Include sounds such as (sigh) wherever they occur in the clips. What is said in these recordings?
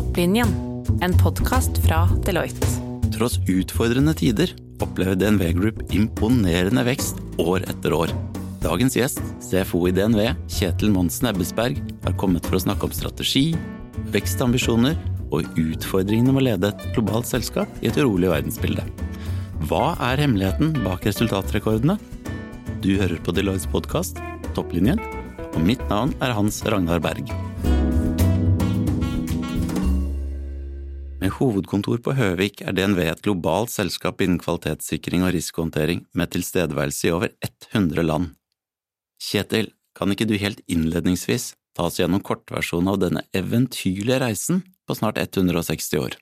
Topplinjen, en podkast fra Deloitte. Tross utfordrende tider opplever DNV Group imponerende vekst år etter år. Dagens gjest, CFO i DNV, Kjetil Monsen Ebbesberg, har kommet for å snakke om strategi, vekstambisjoner og utfordringene med å lede et globalt selskap i et urolig verdensbilde. Hva er hemmeligheten bak resultatrekordene? Du hører på Deloittes podkast Topplinjen, og mitt navn er Hans Ragnar Berg. Med hovedkontor på Høvik er DNV et globalt selskap innen kvalitetssikring og risikohåndtering med tilstedeværelse i over 100 land. Kjetil, kan ikke du helt innledningsvis ta oss gjennom kortversjonen av denne eventyrlige reisen på snart 160 år?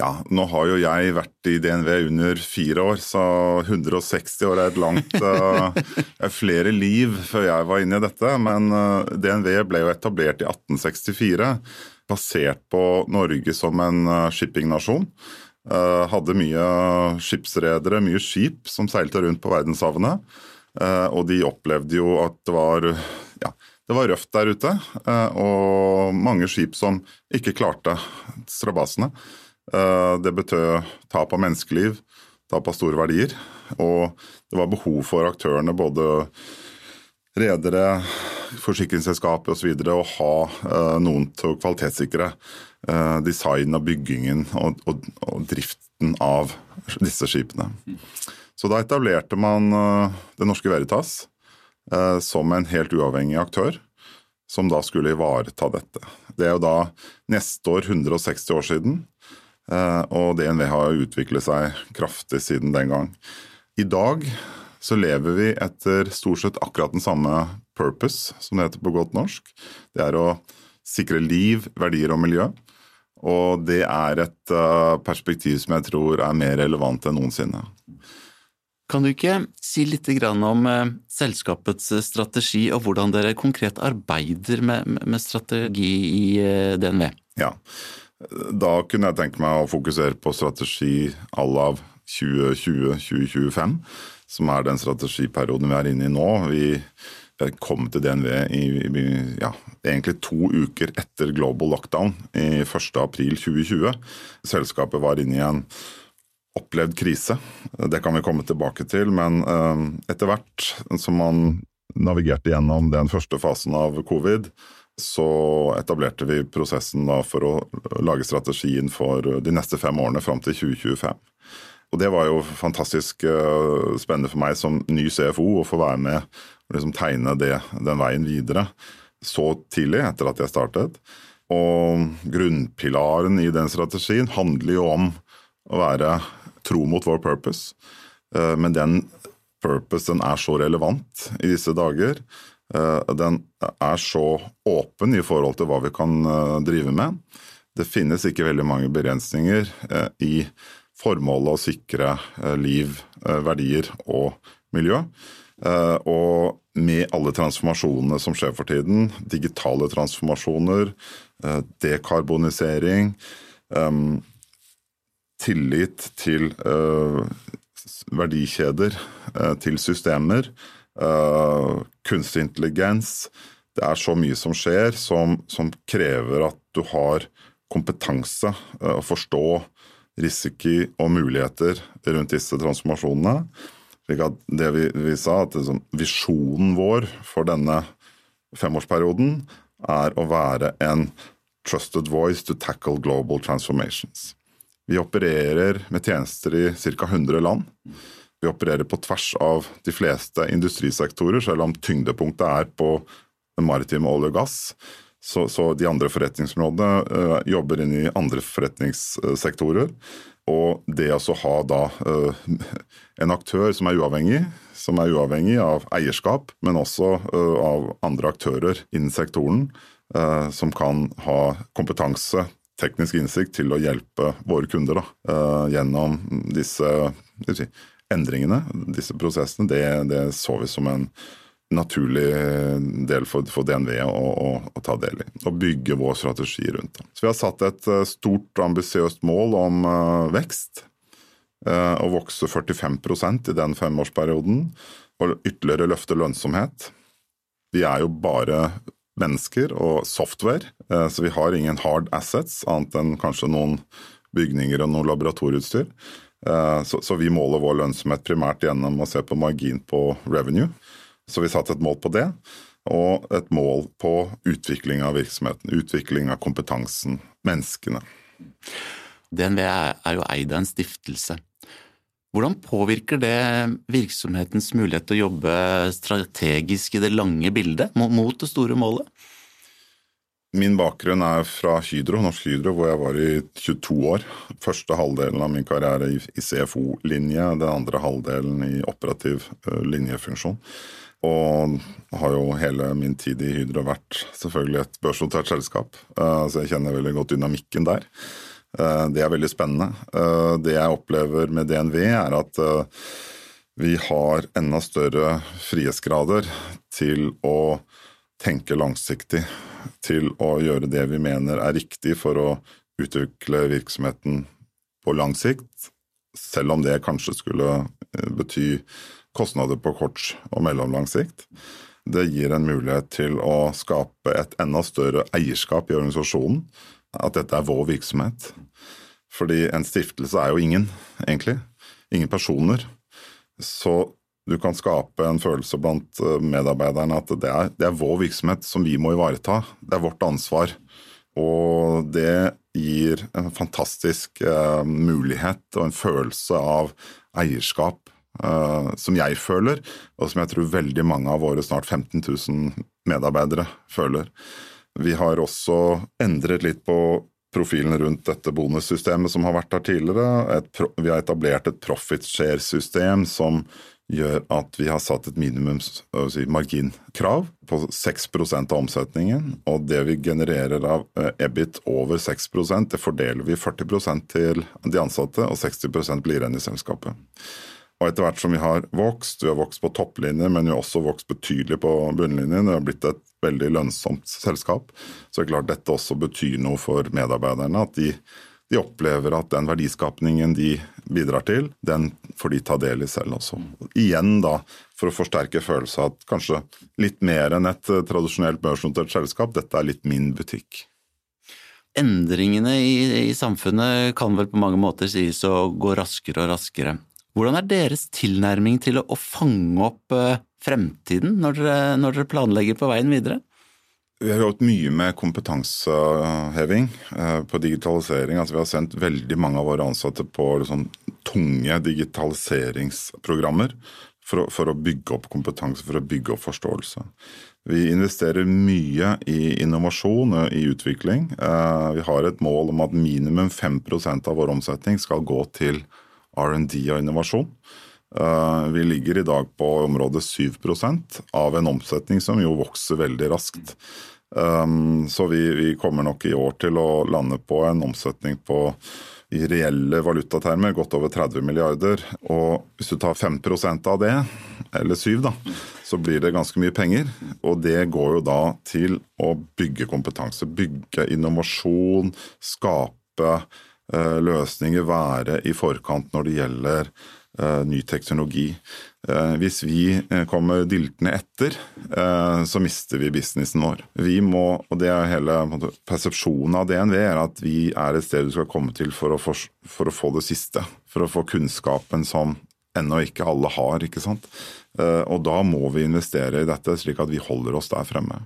Ja, nå har jo jeg vært i DNV under fire år, så 160 år er et langt (laughs) er flere liv før jeg var inne i dette. Men eh, DNV ble jo etablert i 1864, basert på Norge som en uh, shippingnasjon. Uh, hadde mye skipsredere, mye skip som seilte rundt på verdenshavene. og de opplevde jo at det var ja, det var røft der ute, og mange skip som ikke klarte strabasene. Eh, det betød tap av menneskeliv, tap av store verdier. Og det var behov for aktørene, både redere, forsikringsselskaper osv., å ha eh, noen til å kvalitetssikre eh, design og byggingen og, og, og driften av disse skipene. Så da etablerte man Det Norske Veritas som en helt uavhengig aktør, som da skulle ivareta dette. Det er jo da neste år 160 år siden. Eh, og DNV har utviklet seg kraftig siden den gang. I dag så lever vi etter stort sett akkurat den samme purpose, som det heter på godt norsk. Det er å sikre liv, verdier og miljø. Og det er et eh, perspektiv som jeg tror er mer relevant enn noensinne. Kan du ikke si litt om eh, selskapets strategi, og hvordan dere konkret arbeider med strategi i DNV? Ja, da kunne jeg tenke meg å fokusere på strategi à la 2020-2025, som er den strategiperioden vi er inne i nå. Vi kom til DNV i, ja, egentlig to uker etter global lockdown i 1.4.2020. Selskapet var inne i en opplevd krise. Det kan vi komme tilbake til, men eh, etter hvert som man navigerte gjennom den første fasen av covid, så etablerte vi prosessen for å lage strategien for de neste fem årene fram til 2025. Og Det var jo fantastisk eh, spennende for meg som ny CFO å få være med og liksom tegne det, den veien videre så tidlig etter at jeg startet. Og grunnpilaren i den strategien handler jo om å være tro mot vår purpose. Eh, men den purpose den er så relevant i disse dager Eh, den er så åpen i forhold til hva vi kan drive med. Det finnes ikke veldig mange begrensninger i formålet å sikre liv, verdier og miljø. Og med alle transformasjonene som skjer for tiden, digitale transformasjoner, dekarbonisering, tillit til verdikjeder, til systemer, kunstig intelligens. Det er så mye som skjer som, som krever at du har kompetanse å forstå risiko og muligheter rundt disse transformasjonene. Det vi, vi sa, at liksom, visjonen vår for denne femårsperioden er å være en trusted voice to tackle global transformations. Vi opererer med tjenester i ca. 100 land. Vi opererer på tvers av de fleste industrisektorer, selv om tyngdepunktet er på maritime olje og gass. Så, så, de andre forretningsområdene uh, jobber inn i andre forretningssektorer. Og det å ha da uh, en aktør som er uavhengig, som er uavhengig av eierskap, men også uh, av andre aktører innen sektoren, som kan ha kompetanse, teknisk innsikt til å hjelpe våre kunder da, gjennom disse si, endringene, disse prosessene, det, det, så vi som en naturlig del for, for DNV å, å, å, ta del i. Og bygge vår strategi rundt det. Så vi har satt et eh, stort, ambisiøst mål om uh, vekst. Uh, å vokse 45% i den femårsperioden. Og ytterligere løfte lønnsomhet. Vi er jo bare mennesker og software, uh, så vi har ingen hard assets annet enn kanskje noen bygninger og noe laboratorieutstyr. Eh, så, så, vi måler vår lønnsomhet primært gjennom å se på margin på revenue. Så vi satte et mål på det, og et mål på utvikling av virksomheten. Utvikling av kompetansen, menneskene. DNV er jo eid av en stiftelse. Hvordan påvirker det virksomhetens mulighet til å jobbe strategisk i det lange bildet mot det store målet? Min bakgrunn er fra Hydro, Norsk Hydro, hvor jeg var i 22 år. Første halvdelen av min karriere i CFO-linje, den andre halvdelen i operativ eh, linjefunksjon. Og har jo hele min tid i Hydro vært selvfølgelig et børsnotert selskap, eh, så jeg kjenner veldig godt dynamikken der. Eh, det er veldig spennende. Det jeg opplever med DNV, er at vi har enda større frihetsgrader til å tenke langsiktig til å gjøre det vi mener er riktig for å utvikle virksomheten på lang sikt, selv om det kanskje skulle eh, bety kostnader på kort og mellomlang sikt. Det gir en mulighet til å skape et enda større eierskap i organisasjonen. At dette er vår virksomhet. Fordi en stiftelse er jo ingen, egentlig. Ingen personer. Så du kan skape en følelse blant eh, medarbeiderne at det er, det er, vår virksomhet som vi må ivareta. Det er vårt ansvar. Og det gir en fantastisk uh, mulighet og en følelse av eierskap uh, som jeg føler, og som jeg tror veldig mange av våre snart 15 000 medarbeidere føler. Vi har også endret litt på profilen rundt dette bonussystemet som har vært der tidligere. Et, vi har etablert et profit share-system som gjør at vi har satt et minimums si, på 6% av omsetningen. Og det vi genererer av eh, EBIT over 6 det fordeler vi 40% til de ansatte, og 60 blir igjen i selskapet. Og etter hvert som vi har vokst, vi har vokst på topplinjer, men vi har også vokst betydelig på bunnlinjen, det har blitt et veldig lønnsomt selskap, så er det klart dette også betyr noe for medarbeiderne. at de de opplever at den verdiskapningen de bidrar til, den får de ta del i selv også. Igjen da, for å forsterke følelsen at kanskje litt mer enn et tradisjonelt børsnotert selskap, dette er litt min butikk. Endringene i, i, samfunnet kan vel på mange måter sies å gå raskere og raskere. Hvordan er deres tilnærming til å, fange opp eh, fremtiden når dere, når dere planlegger på veien videre? Vi har jobbet mye med kompetanseheving eh, på digitalisering. Altså vi har sendt veldig mange av våre ansatte på liksom tunge digitaliseringsprogrammer for å, for å, bygge opp kompetanse, for å bygge opp forståelse. Vi investerer mye i innovasjon og i utvikling. Eh, vi har et mål om at minimum 5% av vår omsetning skal gå til R&D og innovasjon. Eh, vi ligger i dag på området 7% av en omsetning som jo vokser veldig raskt. Um, så vi, vi, kommer nok i år til å lande på en omsetning på i reelle valutatermer godt over 30 milliarder. Og hvis du tar 5 av det, eller 7 da, så blir det ganske mye penger. Og det går jo da til å bygge kompetanse, bygge innovasjon, skape løsninger, være i forkant når det gjelder uh, ny teknologi. Eh, hvis vi eh, kommer diltende etter, eh, så mister vi businessen vår. Vi må, og det er hele persepsjonen av DNV, er at vi er et sted du skal komme til for å, for, for å få det siste. For å få kunnskapen som ennå ikke alle har, ikke sant. Og da må vi investere i dette, slik at vi holder oss der fremme.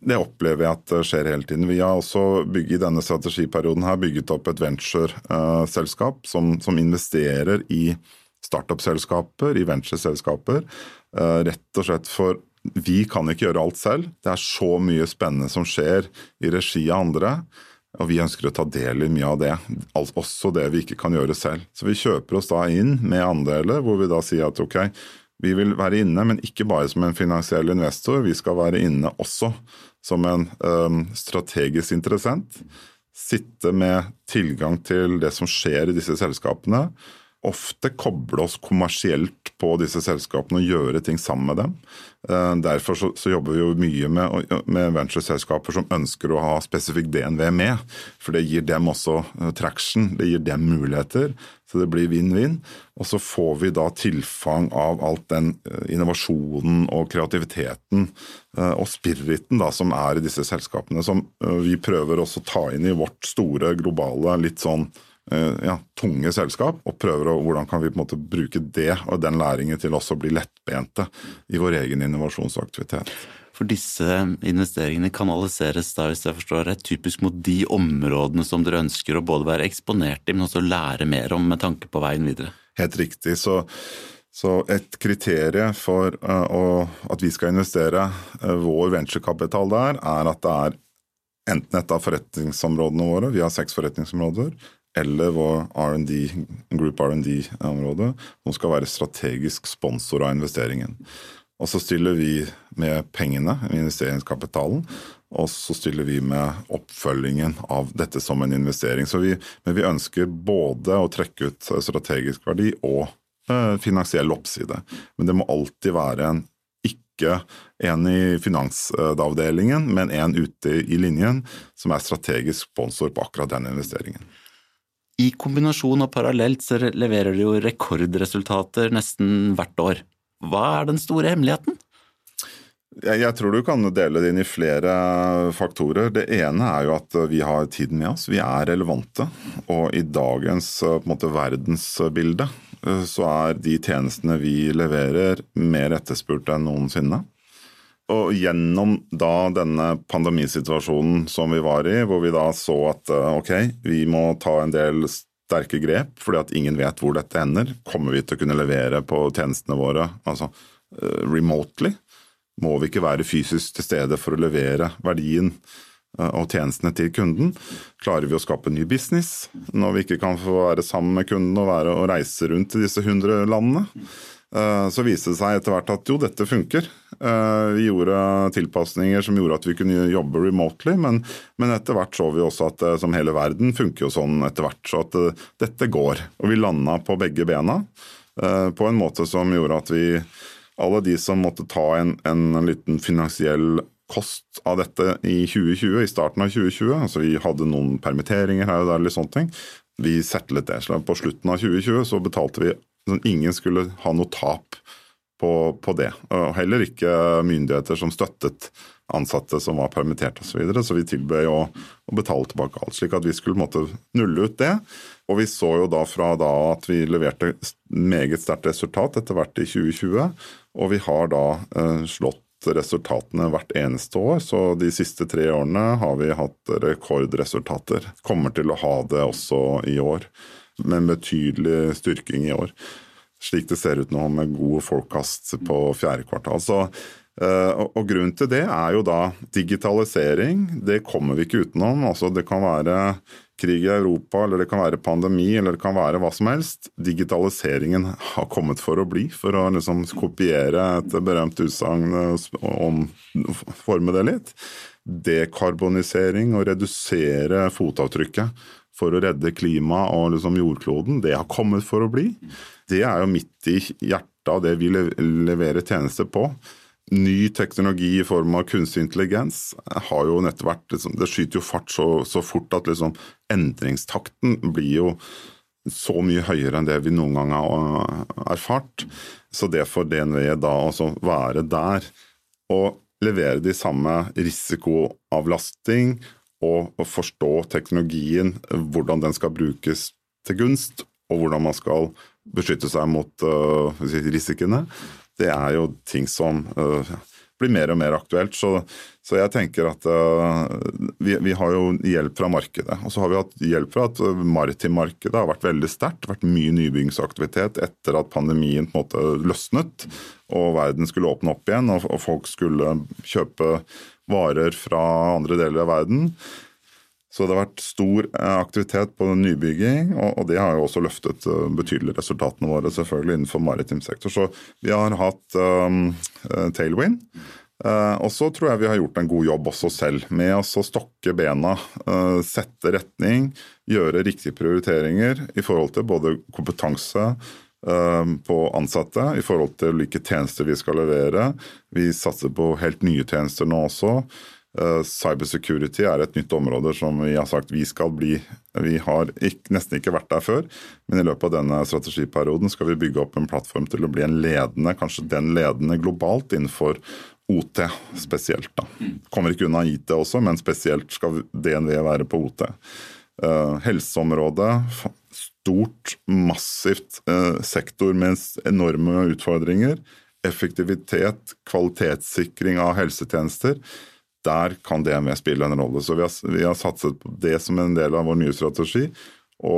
Det opplever jeg at skjer hele tiden. Vi har også bygget, i denne strategiperioden her bygget opp et ventureselskap som, som investerer i startup-selskaper, i venture-selskaper. Eh, rett og slett for vi kan ikke gjøre alt selv. Det er så mye spennende som skjer i regi av andre. Og vi ønsker å ta del i mye av det, også det vi ikke kan gjøre selv. Så vi kjøper oss da inn med andeler, hvor vi da sier at ok, vi vil være inne, men ikke bare som en finansiell investor, vi skal være inne også som en um, strategisk interessent. Sitte med tilgang til det som skjer i disse selskapene ofte koble oss kommersielt på disse selskapene og gjøre ting sammen med dem. Eh, derfor så, så jobber vi jo mye med, med ventureselskaper som ønsker å ha spesifikk DNV med. For det gir dem også eh, traction, det gir dem muligheter. Så det blir vinn-vinn. Og så får vi da tilfang av alt den eh, innovasjonen og kreativiteten og spiriten da, som er i disse selskapene, som vi prøver også å ta inn i vårt store, globale, litt sånn ja, tunge selskap, og prøver å, hvordan kan vi på en måte bruke det og den læringen til også å bli lettbente i vår egen innovasjonsaktivitet. For disse investeringene kanaliseres da, hvis jeg forstår rett, typisk mot de områdene som dere ønsker å både være eksponert i, men også lære mer om med tanke på veien videre? Helt riktig. Så, så et kriterium for uh, at vi skal investere uh, vår venturekapital der, er at det er enten et av forretningsområdene våre, vi har seks forretningsområder, eller vår R&D, Group R&D-område, som skal være strategisk sponsor av investeringen. Og så stiller vi med pengene, investeringskapitalen, og så stiller vi med oppfølgingen av dette som en investering. Vi, men vi ønsker både å trekke ut strategisk verdi og eh, finansiell oppside. Men det må alltid være en ikke en i finansavdelingen, men en ute i linjen som er strategisk sponsor på akkurat den investeringen. I kombinasjon og parallelt så leverer de jo rekordresultater nesten hvert år. Hva er den store hemmeligheten? Jeg, tror du kan dele det inn i flere faktorer. Det ene er jo at vi har tiden med oss. Vi er relevante. Og i dagens måte, verdensbilde eh, så er de tjenestene vi leverer mer etterspurt enn noensinne. Og gjennom da denne pandemisituasjonen som vi var i, hvor vi da så at eh, ok, vi må ta en del sterke grep fordi at ingen vet hvor dette ender, kommer vi til å kunne levere på tjenestene våre altså uh, remotely? Må vi ikke være fysisk til stede for å levere verdien uh, og tjenestene til kunden? Klarer vi å skape ny business når vi ikke kan få være sammen med kunden og, være, og reise rundt i disse hundre landene? Eh, så viste det seg etter hvert at jo, dette funker. Eh, vi gjorde tilpasninger som gjorde at vi kunne jobbe remotely, men, men etter hvert så vi også at eh, som hele verden funker jo sånn etter hvert, så at dette går. Og vi landa på begge bena på en måte som gjorde at vi alle de som måtte ta en, en liten finansiell kost av dette i 2020, i starten av 2020, altså vi hadde noen permitteringer her og der, litt sånne ting, vi settlet det. På slutten av 2020 så betalte vi Sånn, ingen skulle ha noe tap på, på, det. Og heller ikke myndigheter som støttet ansatte som var permittert osv. Så, videre. så vi tilbød å, å, betale tilbake alt, slik at vi skulle måtte nulle ut det. Og vi så jo da fra da at vi leverte meget sterkt resultat etter hvert i 2020, og vi har da eh, slått resultatene hvert eneste år. Så de siste tre årene har vi hatt rekordresultater. Kommer til å ha det også i år med betydelig styrking i år. Slik det ser ut nå, med god forecast på fjerde kvartal. Så, eh, og Grunnen til det er jo da digitalisering. Det kommer vi ikke utenom. Altså, det kan være krig i Europa, eller det kan være pandemi, eller det kan være hva som helst. Digitaliseringen har kommet for å bli, for å liksom kopiere et berømt utsagn og forme det litt. Dekarbonisering og redusere fotavtrykket for å redde klimaet og liksom jordkloden, det har kommet for å bli. Det er jo midt i hjertet av det vi leverer tjenester på. Ny teknologi i form av kunstig intelligens har jo nettopp vært liksom, Det skyter jo fart så, så fort at liksom, endringstakten blir jo så mye høyere enn det vi noen gang har erfart. Så det for DNV da å være der og levere de samme risikoavlasting og, forstå teknologien, hvordan den skal brukes til gunst, og hvordan man skal beskytte seg mot uh, risikoene, det er jo ting som uh, blir mer og mer aktuelt. Så, så jeg tenker at uh, vi, vi, har jo hjelp fra markedet. Og så har vi hatt hjelp fra at maritimmarkedet har vært veldig sterkt. Vært mye nybyggingsaktivitet etter at pandemien på en måte løsnet og verden skulle åpne opp igjen og, og folk skulle kjøpe varer fra andre deler av verden. Så det har vært stor eh, aktivitet på nybygging, og det har jo også løftet eh, betydelig resultatene våre selvfølgelig innenfor maritim sektor. Så vi har hatt um, tailwind. Uh, og så tror jeg vi har gjort en god jobb også selv med å stokke bena, uh, sette retning, gjøre riktige prioriteringer i forhold til både kompetanse på ansatte, i forhold til hvilke tjenester vi skal levere. Vi satser på helt nye tjenester nå også. Cybersecurity er et nytt område som vi har sagt vi skal bli. Vi har ikke, nesten ikke vært der før, men i løpet av denne strategiperioden skal vi bygge opp en plattform til å bli en ledende, kanskje den ledende globalt innenfor OT spesielt. da. Kommer ikke unna IT også, men spesielt skal DNV være på OT. Uh, helseområdet, stort, massivt uh, sektor med enorme utfordringer. Effektivitet, kvalitetssikring av helsetjenester. Der kan DNV spille en rolle. Så vi har, vi har satset på det som en del av vår nye strategi. Å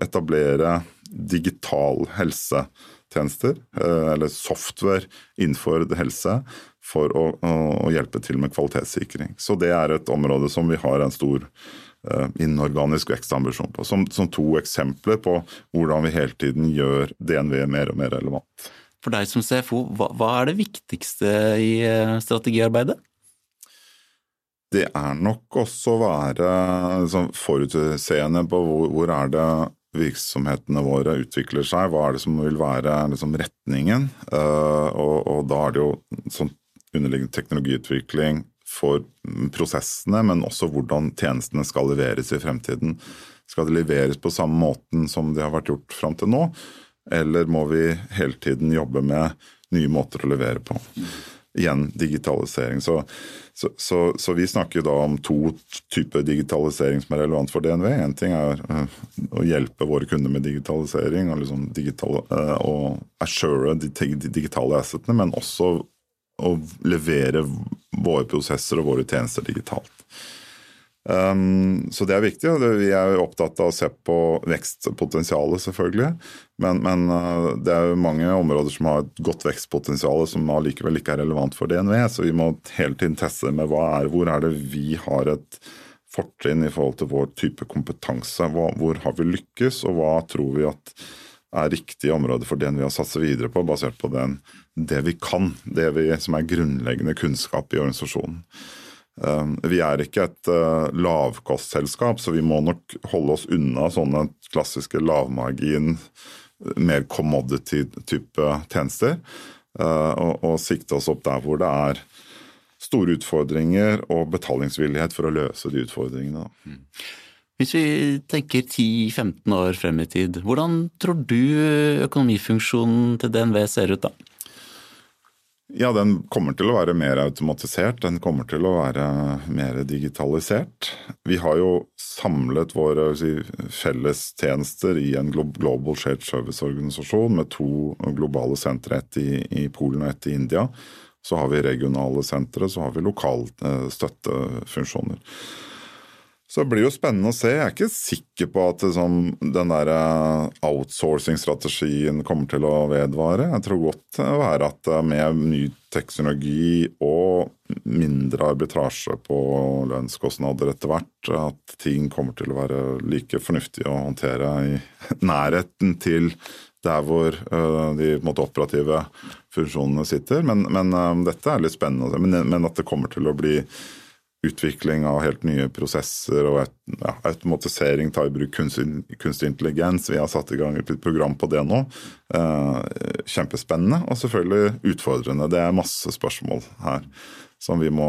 etablere digital helsetjenester, uh, eller software innenfor helse for å, å, hjelpe til med kvalitetssikring. Så det er et område som vi har en stor uh, inorganisk vekstambisjon på. Som, som, to eksempler på hvordan vi hele tiden gjør DNV mer og mer relevant. For deg som CFO, hva, hva er det viktigste i uh, strategiarbeidet? Det er nok også å være liksom, forutseende på hvor, hvor er det virksomhetene våre utvikler seg, hva er det som vil være liksom, retningen. Uh, og, og, da er det jo sånn underliggende teknologiutvikling for prosessene, men også hvordan tjenestene skal leveres i fremtiden. Skal det leveres på samme måten som det har vært gjort fram til nå, eller må vi hele tiden jobbe med nye måter å levere på? Igjen digitalisering. Så, så, så, så vi snakker da om to typer digitalisering som er relevant for DNV. Én ting er uh, å hjelpe våre kunder med digitalisering og, liksom digital, uh, og assure de digitale assetene, men også å levere våre prosesser og våre tjenester digitalt. Um, så det er viktig. og Vi er opptatt av å se på vekstpotensialet, selvfølgelig. Men, men uh, det er jo mange områder som har et godt vekstpotensial som allikevel ikke er relevant for DNV. Så vi må hele tiden teste med er, hvor er det vi har et fortrinn i forhold til vår type kompetanse. Hva, hvor har vi lykkes, og hva tror vi at er riktige områder for DNV å satse videre på, basert på den det vi kan, det vi, som er grunnleggende kunnskap i organisasjonen. Um, vi er ikke et uh, lavkostselskap, så vi må nok holde oss unna sånne klassiske lavmargin, mer commodity-type tjenester. Uh, og, og sikte oss opp der hvor det er store utfordringer og betalingsvillighet for å løse de utfordringene. Mm. Hvis vi tenker 10-15 år frem i tid, hvordan tror du økonomifunksjonen til DNV ser ut da? Ja, den kommer til å være mer automatisert. Den kommer til å være mer digitalisert. Vi har jo samlet våre si, fellestjenester i en Global Shared Service-organisasjon med to globale sentre, ett i, i, Polen og ett i India. Så har vi regionale sentre, så har vi lokale eh, støttefunksjoner. Så det blir jo spennende å se. Jeg er ikke sikker på at liksom, den der eh, outsourcing-strategien kommer til å vedvare. Jeg tror godt det være at eh, med ny teknologi og mindre arbitrasje på lønnskostnader etter hvert, at ting kommer til å være like fornuftig å håndtere i (laughs) nærheten til der hvor de måte, operative funksjonene sitter. Men, men dette er litt spennende. å Men, men at det kommer til å bli utvikling av helt nye prosesser og et, ja, automatisering, ta i bruk kunstig, kunstig, intelligens. Vi har satt i gang et program på det nå. Eh, kjempespennende og selvfølgelig utfordrende. Det er masse spørsmål her som vi må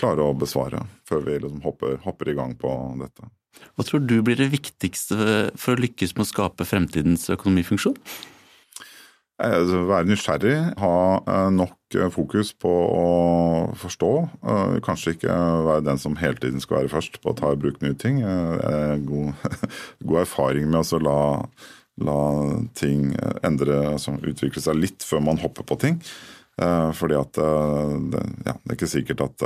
klare å besvare før vi liksom hopper, hopper i gang på dette. Hva tror du blir det viktigste for å lykkes med å skape fremtidens økonomifunksjon? Eh, være nysgjerrig, ha eh, nok eh, fokus på å forstå. Kanskje ikke være den som hele tiden skal være først på å ta i bruk nye ting. God, (laughs) god erfaring med å la, la, ting endre, altså utvikle seg litt før man hopper på ting. Fordi at det, ja, det er ikke sikkert at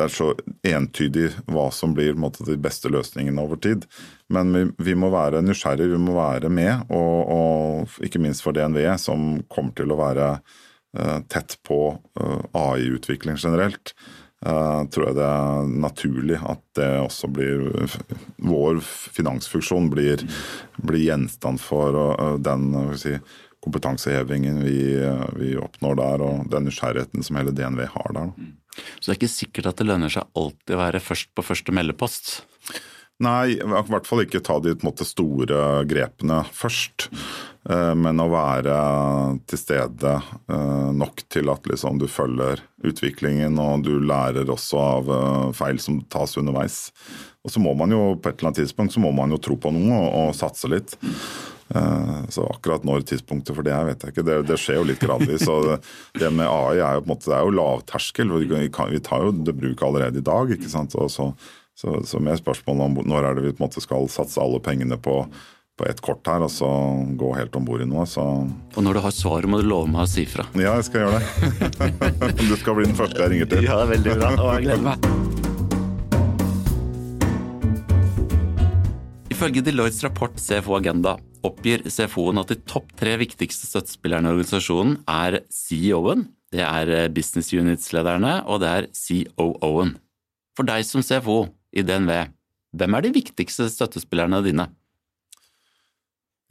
det er så entydig hva som blir måte, de beste løsningene over tid. Men vi, vi må være nysgjerrige, vi må være med, og, og, ikke minst for DNV, som kommer til å være uh, tett på uh, AI-utvikling generelt. Uh, tror jeg det er naturlig at det også blir Vår finansfunksjon blir, blir gjenstand for den si, kompetansehevingen vi, vi, oppnår der, og den nysgjerrigheten som hele DNV har der. Så det er ikke sikkert at det lønner seg alltid å være først på første meldepost? Nei, i hvert fall ikke ta de måte, store grepene først. Eh, men å være til stede eh, nok til at liksom, du følger utviklingen og du lærer også av eh, feil som tas underveis. Og så må man jo på et eller annet tidspunkt så må man jo tro på noe og, og satse litt. Eh, så akkurat når tidspunktet for det er, vet jeg ikke. Det, det skjer jo litt gradvis. så det, med AI er jo på en måte, det er jo lavterskel. Vi, vi tar jo det bruk allerede i dag. ikke sant? Og så, så, så med spørsmålet om når er det vi på en måte skal satse alle pengene på på ett kort her, og så gå helt om bord i noe. Så. Og når du har svaret, må du love meg å si fra. Ja, jeg skal gjøre det. (laughs) du skal bli den første jeg ringer til. Ja, veldig bra. Og jeg gleder meg. Ifølge Deloittes rapport CFO Agenda oppgir CFO-en at de topp tre viktigste støttespillerne i organisasjonen er CEO-en, det er eh, business units-lederne, og det er COO-en. For deg som CFO i DNV, hvem er de viktigste støttespillerne dine?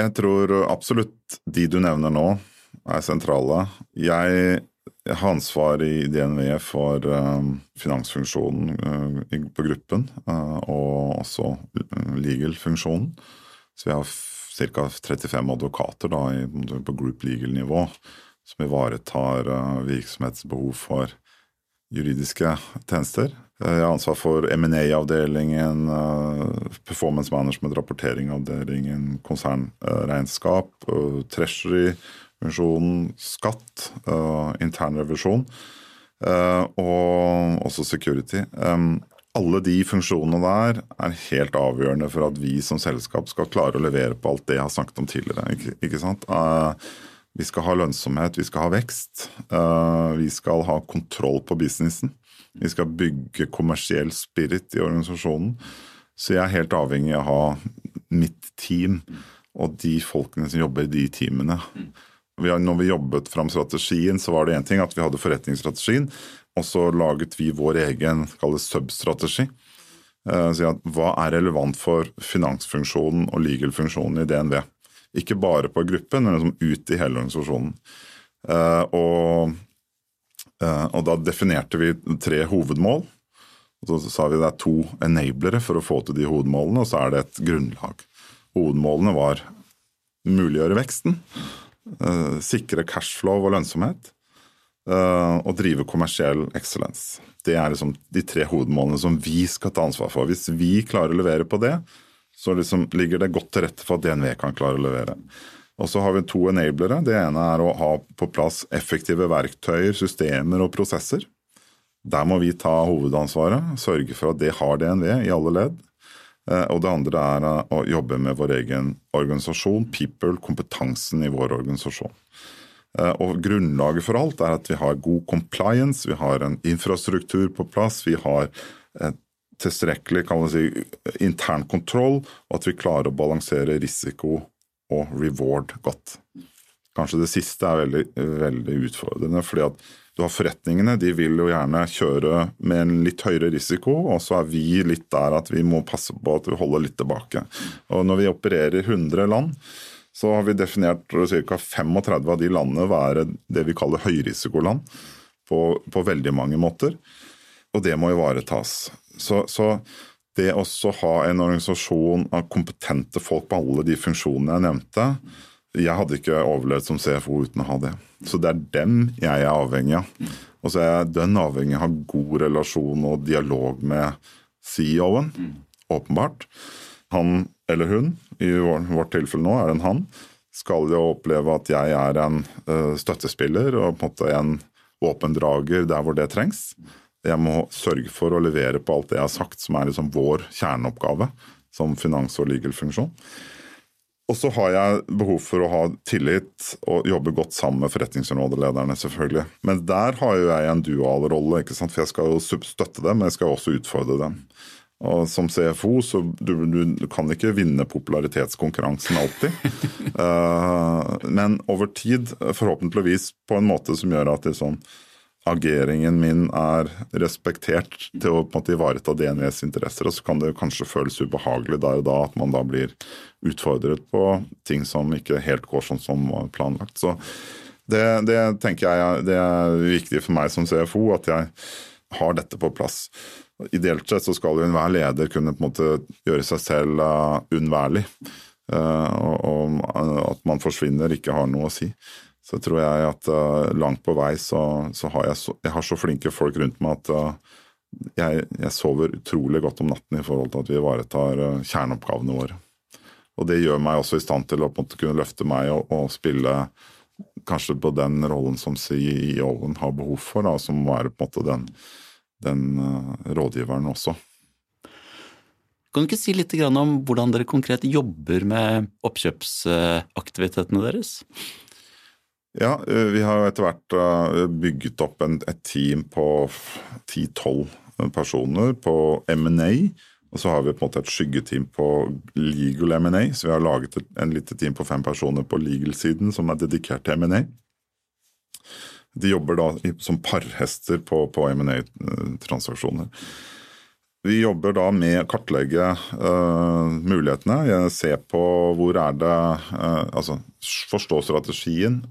Jeg tror absolutt de du nevner nå, er sentrale. Jeg har ansvar i DNV for um, finansfunksjonen uh, på gruppen, uh, og også legal-funksjonen. Så vi har ca. 35 advokater da, på group legal-nivå som ivaretar virksomhetsbehov for juridiske tjenester. Eh, jeg har ansvar for M&A-avdelingen, performance management, rapporteringavdelingen, konsernregnskap, treasury, funksjonen skatt, uh, internrevisjon og også security. Um, alle de funksjonene der er helt avgjørende for at vi som selskap skal klare å levere på alt det jeg har snakket om tidligere. Ikke, ikke sant? Uh, vi skal ha lønnsomhet, vi skal ha vekst. Uh, vi skal ha kontroll på businessen. Vi skal bygge kommersiell spirit i organisasjonen. Så jeg er helt avhengig av å ha mitt team og de folkene som jobber i de teamene. Når vi jobbet fram strategien, så var det én ting at vi hadde forretningsstrategien. Og så laget vi vår egen substrategi. Uh, si hva er relevant for finansfunksjonen og legal-funksjonen i DNV? Ikke bare på gruppen, men liksom ut i hele organisasjonen. Uh, og, uh, og, da definerte vi tre hovedmål. Og så sa vi det er to enablere for å få til de hovedmålene, og så er det et grunnlag. Hovedmålene var muliggjøre veksten, sikre cashflow og lønnsomhet, uh, og drive kommersiell excellence. Det er liksom de tre hovedmålene som vi skal ta ansvar for. Hvis vi klarer å levere på det, så liksom ligger det godt til rette for at DNV kan klare å levere. Og så har vi to enablere. Det ene er å ha på plass effektive verktøyer, systemer og prosesser. Der må vi ta hovedansvaret, sørge for at det har DNV i alle ledd. Eh, og det andre er å jobbe med vår egen organisasjon, people, kompetansen i vår organisasjon. Eh, og Grunnlaget for alt er at vi har god compliance, vi har en infrastruktur på plass, vi har tilstrekkelig kan man si, intern kontroll, og at vi klarer å balansere risiko og reward godt. Kanskje det siste er veldig, veldig utfordrende. fordi at du har Forretningene de vil jo gjerne kjøre med en litt høyere risiko, og så er vi litt der at vi må passe på at vi holder litt tilbake. Og Når vi opererer i 100 land, så har vi definert ca. 35 av de landene være det vi kaller høyrisikoland på, på veldig mange måter. Og det må ivaretas. Så, så det å ha en organisasjon av kompetente folk på alle de funksjonene jeg nevnte Jeg hadde ikke overlevd som CFO uten å ha det. Så det er dem jeg er avhengig av. Og så er jeg dønn avhengig av god relasjon og dialog med CEO-en, åpenbart. Han eller hun, i vårt tilfelle nå er det en han, skal jo oppleve at jeg er en uh, støttespiller og på en måte en våpendrager der hvor det trengs. Jeg må sørge for å levere på alt det jeg har sagt, som er liksom vår kjerneoppgave som finans- og legal-funksjon. Og så har jeg behov for å ha tillit og jobbe godt sammen med forretningsområdelederne, selvfølgelig. Men der har jo jeg en dual rolle, ikke sant? for jeg skal jo støtte dem, men jeg skal også utfordre dem. Og som CFO så du, du kan ikke vinne popularitetskonkurransen alltid. uh, (laughs) men over tid, forhåpentligvis på en måte som gjør at sånn, ageringen min er respektert til å på en måte ivareta DNVs interesser. Og så kan det kanskje føles ubehagelig der og da at man da blir utfordret på ting som ikke helt går sånn som var planlagt. Så det, det tenker jeg det er viktig for meg som CFO, at jeg har dette på plass. Ideelt sett så skal jo enhver leder kunne på en måte gjøre seg selv uh, unnværlig. Uh, og, at man forsvinner ikke har noe å si. Så tror jeg at uh, langt på vei så, så, har jeg så, jeg har så flinke folk rundt meg at jeg, jeg, sover utrolig godt om natten i forhold til at vi ivaretar kjerneoppgavene våre. Og det gjør meg også i stand til å kunne løfte meg og, og spille kanskje på den rollen som CEO-en har behov for, da, som må være på en måte den, den uh, rådgiveren også. Kan du ikke si litt om hvordan dere konkret jobber med oppkjøpsaktivitetene deres? Ja, eh, vi har etter hvert eh, bygget opp en, et team på 10-12 personer på M&A og så har vi på en måte et skyggeteam på legal M&A, så vi har laget en lite team på fem personer på legal-siden som er dedikert til M&A. De jobber da som parhester på, på M&A-transaksjoner. Vi jobber da med å kartlegge uh, mulighetene, se på hvor er det uh, Altså forstå strategien.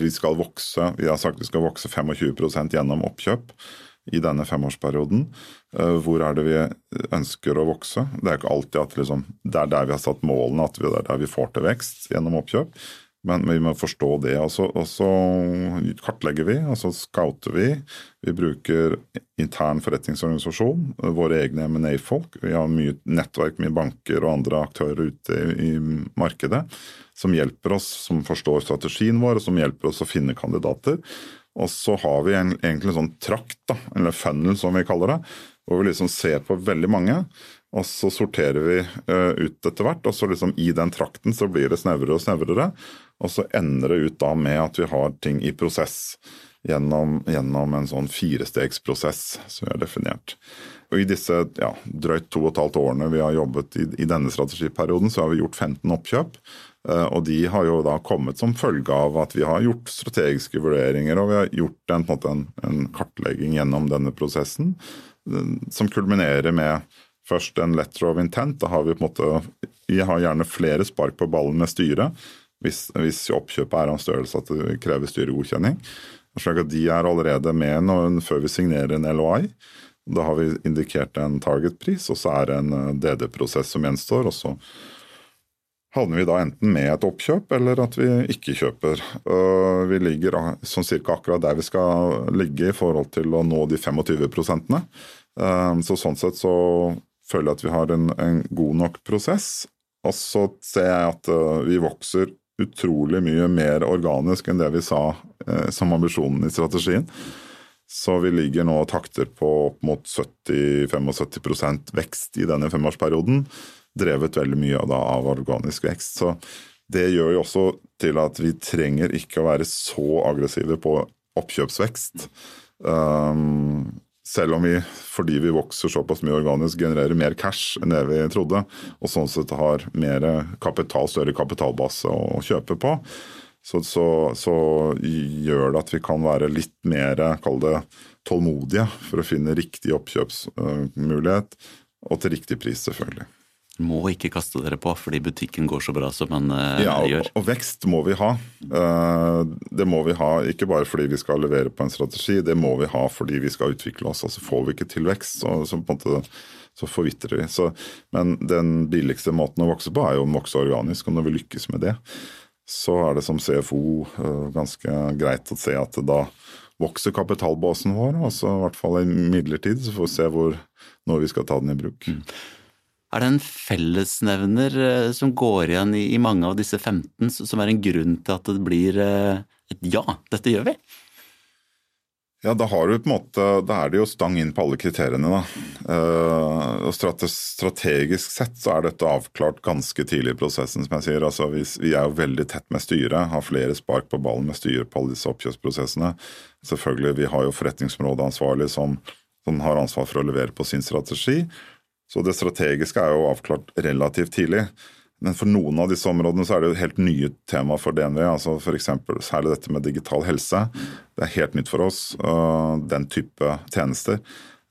Vi skal vokse, vi har sagt vi skal vokse 25% gjennom oppkjøp i denne femårsperioden. Eh, hvor er det vi ønsker å vokse? Det er ikke alltid at liksom, det er der vi har satt målene, at det er der vi får til vekst gjennom oppkjøp. Men vi må forstå det. Og så, og så kartlegger vi, og så scouter vi. Vi bruker intern forretningsorganisasjon, våre egne M&A-folk. Vi har mye nettverk med banker og andre aktører ute i, i markedet som hjelper oss, som forstår strategien vår, og som hjelper oss å finne kandidater. Og så har vi en, egentlig en sånn trakt, da, eller funnel som vi kaller det, hvor vi liksom ser på veldig mange. Og så sorterer vi uh, ut etter hvert, og så liksom i den trakten så blir det snevrere og snevrere. Og så ender det ut da med at vi har ting i prosess gjennom, gjennom en sånn firestegsprosess som vi har definert. Og I disse ja, drøyt to og et halvt årene vi har jobbet i, i denne strategiperioden, så har vi gjort 15 oppkjøp. Eh, og de har jo da kommet som følge av at vi har gjort strategiske vurderinger og vi har gjort en, en, en kartlegging gjennom denne prosessen, eh, som kulminerer med først en letter of intent. Da har vi på en måte Vi har gjerne flere spark på ballen med styret hvis, hvis oppkjøpet er av størrelse at det krever styregodkjenning. Slik at de er allerede med når, før vi signerer en LOI. Da har vi indikert en targetpris, og så er det en eh, DD-prosess som gjenstår. og så havner vi da enten med et oppkjøp eller at vi ikke kjøper. Vi ligger sånn cirka akkurat der vi skal ligge i forhold til å nå de 25 prosentene. Så sånn sett så føler jeg at vi har en, en god nok prosess. Og så ser jeg at øh, vi vokser utrolig mye mer organisk enn det vi sa som ambisjonen i strategien. Så vi ligger nå og takter på opp mot 70-75 vekst i denne femårsperioden drevet veldig mye av, da, av organisk vekst. Så det gjør jo også til at vi trenger ikke å være så aggressive på oppkjøpsvekst. Um, selv om vi, fordi vi vokser såpass mye organisk, genererer mer cash enn det vi trodde, og sånn sett har mer kapital, større kapitalbase å kjøpe på, så, så, så, gjør det at vi kan være litt mer, kall det, tålmodige for å finne riktig oppkjøpsmulighet, og til riktig pris, selvfølgelig må ikke kaste dere på fordi butikken går så bra som den uh, ja, og, gjør. Og vekst må vi ha. Uh, det må vi ha ikke bare fordi vi skal levere på en strategi, det må vi ha fordi vi skal utvikle oss. altså Får vi ikke til vekst, så, så, måte, så forvitrer vi. Så, men den billigste måten å vokse på er jo å vokse organisk, og når vi lykkes med det, så er det som CFO eh, ganske greit å se at da vokser kapitalbasen vår, altså i hvert fall i midlertid, så får vi se hvor, når vi skal ta den i bruk. Mm. Er det en fellesnevner eh, som går igjen i mange av disse 15, som er en grunn til at det blir eh, et ja, dette gjør vi? Ja, da måte, da er det jo stang inn på alle kriteriene. da. Uh, og Strategisk sett så er dette avklart ganske tidlig i prosessen. som jeg sier. Altså, vi, er jo veldig tett med styret, har flere spark på ballen med styret på alle disse oppkjøpsprosessene. Selvfølgelig, Vi har jo forretningsområdeansvarlig som, som har ansvar for å levere på sin strategi. Så det strategiske er jo avklart relativt tidlig. Men for noen av disse områdene så er det jo helt nye tema for DNV. altså F.eks. særlig dette med digital helse. Det er helt nytt for oss, den type tjenester.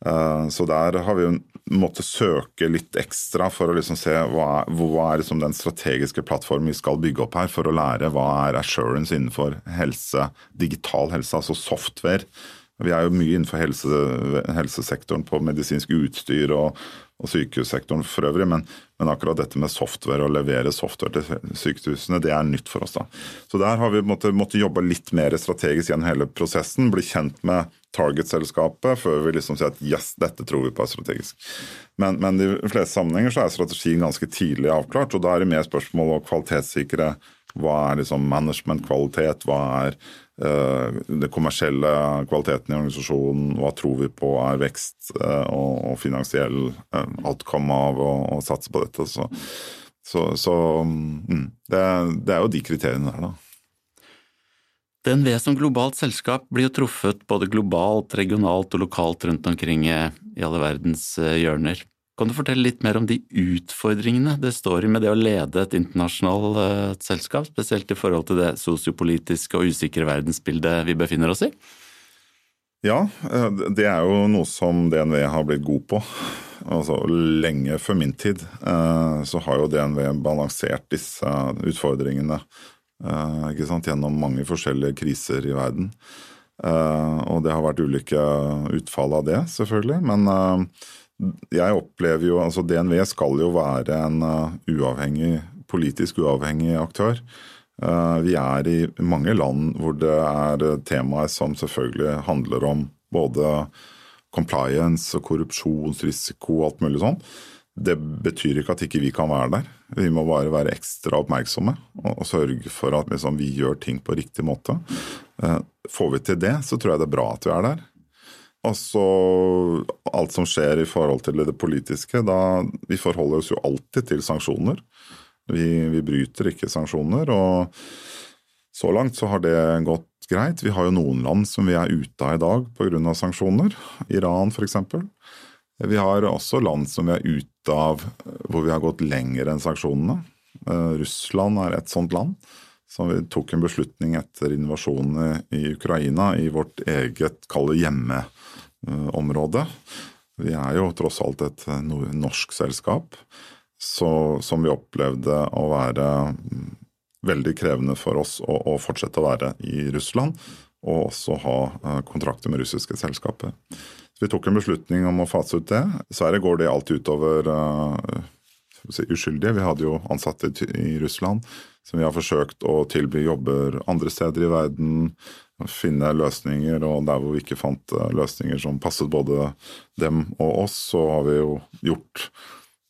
Eh, så der har vi måttet søke litt ekstra for å liksom se hva er, hva er liksom den strategiske plattformen vi skal bygge opp her, for å lære hva er assurance innenfor helse, digital helse, altså software. Vi er jo mye innenfor helse, helsesektoren på medisinsk utstyr og, og sykehussektoren for øvrig, men, men, akkurat dette med software, og levere software til sykehusene, det er nytt for oss. da. Så der har vi måttet, måtte jobbe litt mer strategisk gjennom hele prosessen, bli kjent med target-selskapet før vi liksom sier at yes, dette tror vi på er strategisk. Men, men i de fleste sammenhenger så er strategien ganske tidlig avklart, og da er det mer spørsmål å kvalitetssikre hva er liksom management-kvalitet, hva er uh, det kommersielle kvaliteten i organisasjonen, hva tror vi på er vekst uh, og, og, finansiell uh, outcome av å satse på dette. Så, så, så mm, det, det, er jo de kriteriene der, da. DNV som globalt selskap blir jo truffet både globalt, regionalt og lokalt rundt omkring i alle verdens hjørner. Kan du fortelle litt mer om de utfordringene det står i med det å lede et internasjonalt uh, selskap, spesielt i forhold til det sosiopolitiske og usikre verdensbildet vi befinner oss i? Ja, eh, det er jo noe som DNV har blitt god på. Altså Lenge før min tid så har jo DNV balansert disse utfordringene Eh, ikke sant, gjennom mange forskjellige kriser i verden. Eh, og det har vært ulike utfall av det, selvfølgelig. Men eh, jeg opplever jo altså DNV skal jo være en uavhengig, politisk uavhengig aktør. Vi er i mange land hvor det er temaer som selvfølgelig handler om både compliance og korrupsjonsrisiko og alt mulig sånn. Det betyr ikke at ikke vi kan være der. Vi må bare være ekstra oppmerksomme og, sørge for at liksom, vi gjør ting på riktig måte. Eh, får vi til det, så tror jeg det er bra at vi er der. Og så alt som skjer i forhold til det politiske. Da, vi forholder oss jo alltid til sanksjoner. Vi, vi bryter ikke sanksjoner. og så langt så har det gått greit. Vi har jo noen land som vi er ute av i dag pga. sanksjoner. Iran f.eks. Vi har også land som vi er ute av hvor vi har gått lenger enn sanksjonene. Eh, Russland er et sånt land. Så vi tok en beslutning etter invasjonen i Ukraina i vårt eget, kalle hjemmeområde. Vi er jo tross alt et norsk selskap, så, som vi opplevde å være veldig krevende for oss å, å fortsette å være i Russland, og også ha eh, kontrakter med russiske selskaper. Så vi tok en beslutning om å fase ut det. Dessverre går det alt utover uh, si, uskyldige. Vi hadde jo ansatte i Russland som vi har forsøkt å tilby jobber andre steder i verden. Finne løsninger, og der hvor vi ikke fant uh, løsninger som passet både dem og oss, så har vi jo gjort,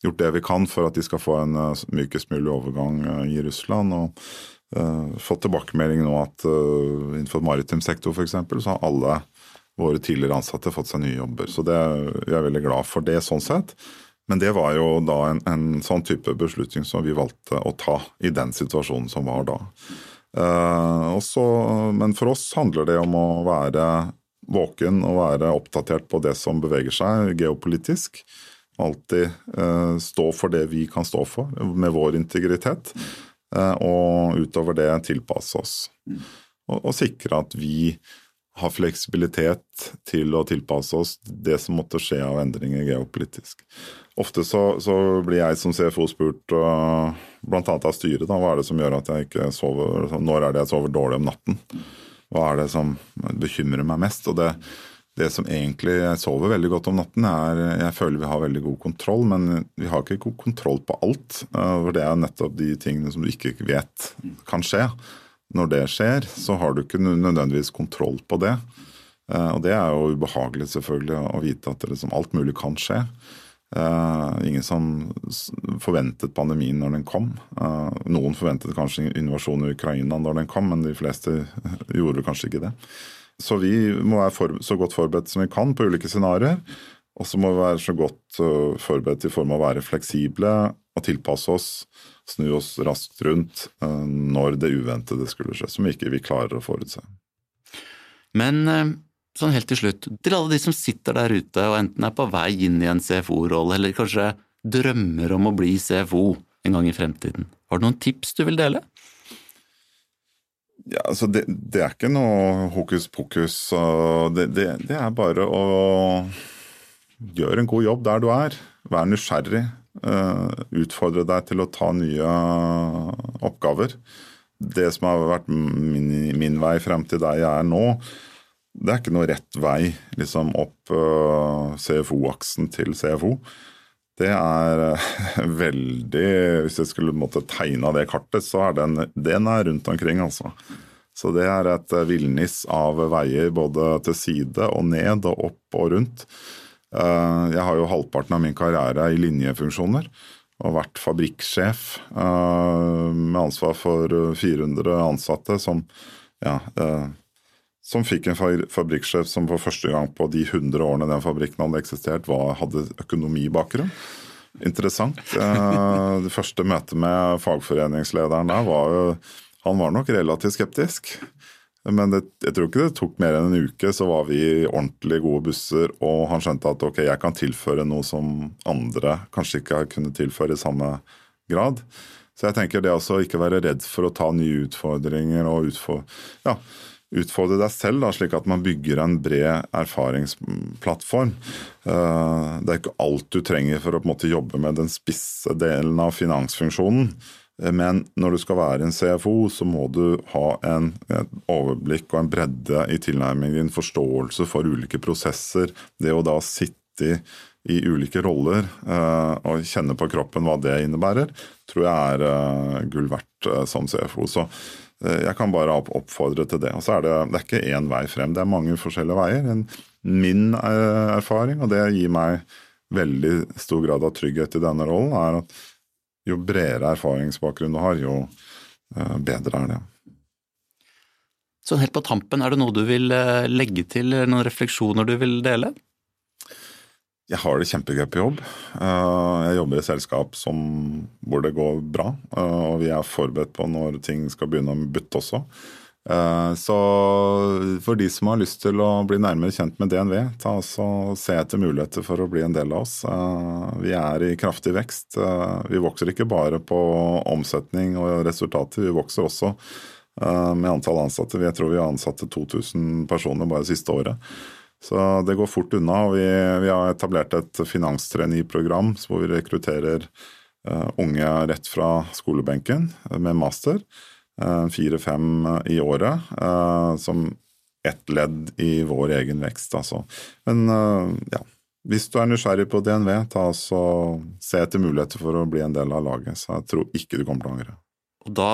gjort det vi kan for at de skal få en uh, mykest mulig overgang i Russland. og Uh, fått tilbakemelding nå at uh, innenfor maritim sektor f.eks. så har alle våre tidligere ansatte fått seg nye jobber. Så det, jeg er veldig glad for det sånn sett. Men det var jo da en, en, sånn type beslutning som vi valgte å ta i den situasjonen som var da. Uh, også, men for oss handler det om å være våken og være oppdatert på det som beveger seg geopolitisk. Alltid uh, stå for det vi kan stå for, med vår integritet. Uh, og utover det tilpasse oss. Og, og sikre at vi ha fleksibilitet til å tilpasse oss det som måtte skje av endringer geopolitisk. Ofte så, så blir jeg som CFO spurt, uh, bl.a. av styret, da, hva er det som gjør at jeg ikke sover Når er det jeg sover dårlig om natten? Hva er det som bekymrer meg mest? Og det, det som egentlig jeg sover veldig godt om natten, er Jeg føler vi har veldig god kontroll, men vi har ikke god kontroll på alt. Uh, for det er nettopp de tingene som du ikke vet kan skje når det skjer, så har du ikke nødvendigvis kontroll på det. Eh, og det er jo ubehagelig selvfølgelig å vite at liksom alt mulig kan skje. Uh, ingen som forventet pandemien når den kom. Uh, noen forventet kanskje invasjonen i Ukraina når den kom, men de fleste (laughs) gjorde kanskje ikke det. Så vi må være så godt forberedt som vi kan på ulike scenarioer. Og så må vi være så godt forberedt i form av å være fleksible og tilpasse oss snu oss raskt rundt eh, når det uventede skulle skje, som ikke vi klarer å forutse. Men eh, sånn helt til slutt, til alle de som sitter der ute og enten er på vei inn i en CFO-rolle, eller kanskje drømmer om å bli CFO en gang i fremtiden, har du noen tips du vil dele? Ja, altså det, det er ikke noe hokus pokus. Det, det, det er bare å gjøre en god jobb der du er. Vær nysgjerrig. Utfordre deg til å ta nye oppgaver. Det som har vært min, min vei frem til der jeg er nå, det er ikke noe rett vei liksom opp CFO-aksen til CFO. Det er (laughs) veldig Hvis jeg skulle måtte tegne det kartet, så er den, den er rundt omkring, altså. Så det er et villnis av veier både til side og ned og opp og rundt. Eh, jeg har jo halvparten av min karriere i linjefunksjoner og vært fabrikksjef eh, med ansvar for 400 ansatte som, ja, eh, som fikk en fabrikksjef som for første gang på de 100 årene den fabrikken hadde eksistert, var, hadde økonomibakgrunn. Interessant. Det første møtet med fagforeningslederen der var jo han var nok relativt skeptisk. Men det, jeg tror ikke det tok mer enn en uke, så var vi i ordentlig gode busser, og han skjønte at ok, jeg kan tilføre noe som andre kanskje ikke kunne tilføre i samme grad. Så jeg tenker det å ikke være redd for å ta nye utfordringer og utfordre, ja, utfordre deg selv, da, slik at man bygger en bred erfaringsplattform. Eh, det er ikke alt du trenger for å måte jobbe med den spisse delen av finansfunksjonen. Men når du skal være en CFO, så må du ha en, overblikk og en bredde i tilnærmingen din, forståelse for ulike prosesser. Det å da sitte i, ulike roller uh, og kjenne på kroppen hva det innebærer, tror jeg er uh, gull verdt som CFO. Så jeg kan bare oppfordre til det. Og så er det, det er ikke én vei frem, det er mange forskjellige veier. Min erfaring, og det gir meg veldig stor grad av trygghet i denne rollen, er at jo bredere erfaringsbakgrunn du har, jo eh, bedre er det. Sånn helt på tampen, er det noe du vil eh, legge til, noen refleksjoner du vil dele? Jeg har det kjempegøy på jobb. Eh, jeg jobber i et selskap som, hvor det går bra, og vi er forberedt på når ting skal begynne å butte også. Eh, så for de som har lyst til å bli nærmere kjent med DNV, ta også se etter muligheter for å bli en del av oss. Eh, vi er i kraftig vekst. Eh, vi vokser ikke bare på omsetning og resultater, vi vokser også med antall ansatte. Jeg tror vi har ansatte 2000 personer bare det siste året. Så det går fort unna. og Vi, vi har etablert et finanstraineeprogram hvor vi rekrutterer unge rett fra skolebenken med master. Eh, fire-fem i året, eh, som ett ledd i vår egen vekst. Altså. Men eh, ja, hvis du er nysgjerrig på DNV, ta og se etter muligheter for å bli en del av laget. Så jeg tror ikke du kommer til å angre. Og da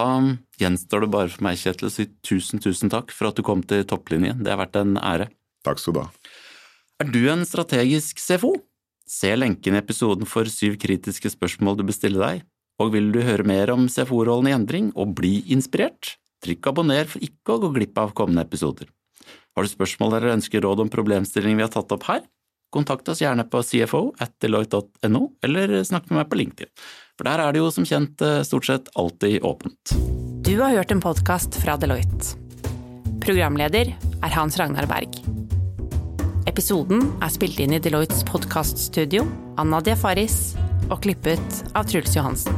gjenstår det bare for meg, Kjetil, å si tusen, tusen takk for at du kom til topplinjen. Det har vært en ære. Takk skal du ha. Er du en strategisk CFO? Se lenken i episoden for syv kritiske spørsmål du bestiller deg. Og vil du høre mer om CFO-rollen i endring og bli inspirert? Trykk abonner for ikke å gå glipp av kommende episoder. Har du spørsmål eller ønsker råd om problemstillinger vi har tatt opp her? Kontakt oss gjerne på cfo at deloitte.no, eller snakk med meg på LinkedIn, for der er det jo som kjent eh, stort sett alltid åpent. Du har hørt en podkast fra Deloitte. Programleder er Hans Ragnar Berg. Episoden er spilt inn i Deloittes podkaststudio Anna Nadia Faris og klippet av Truls Johansen.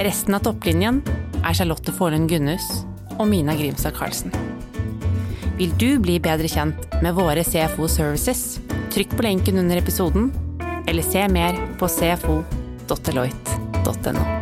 Resten av topplinjen er Charlotte Forlund Gunnhus og Mina Grimstad Karlsen. Vil du bli bedre kjent med våre CFO Services? Trykk på lenken under episoden, eller se mer på cfo.deloitte.no.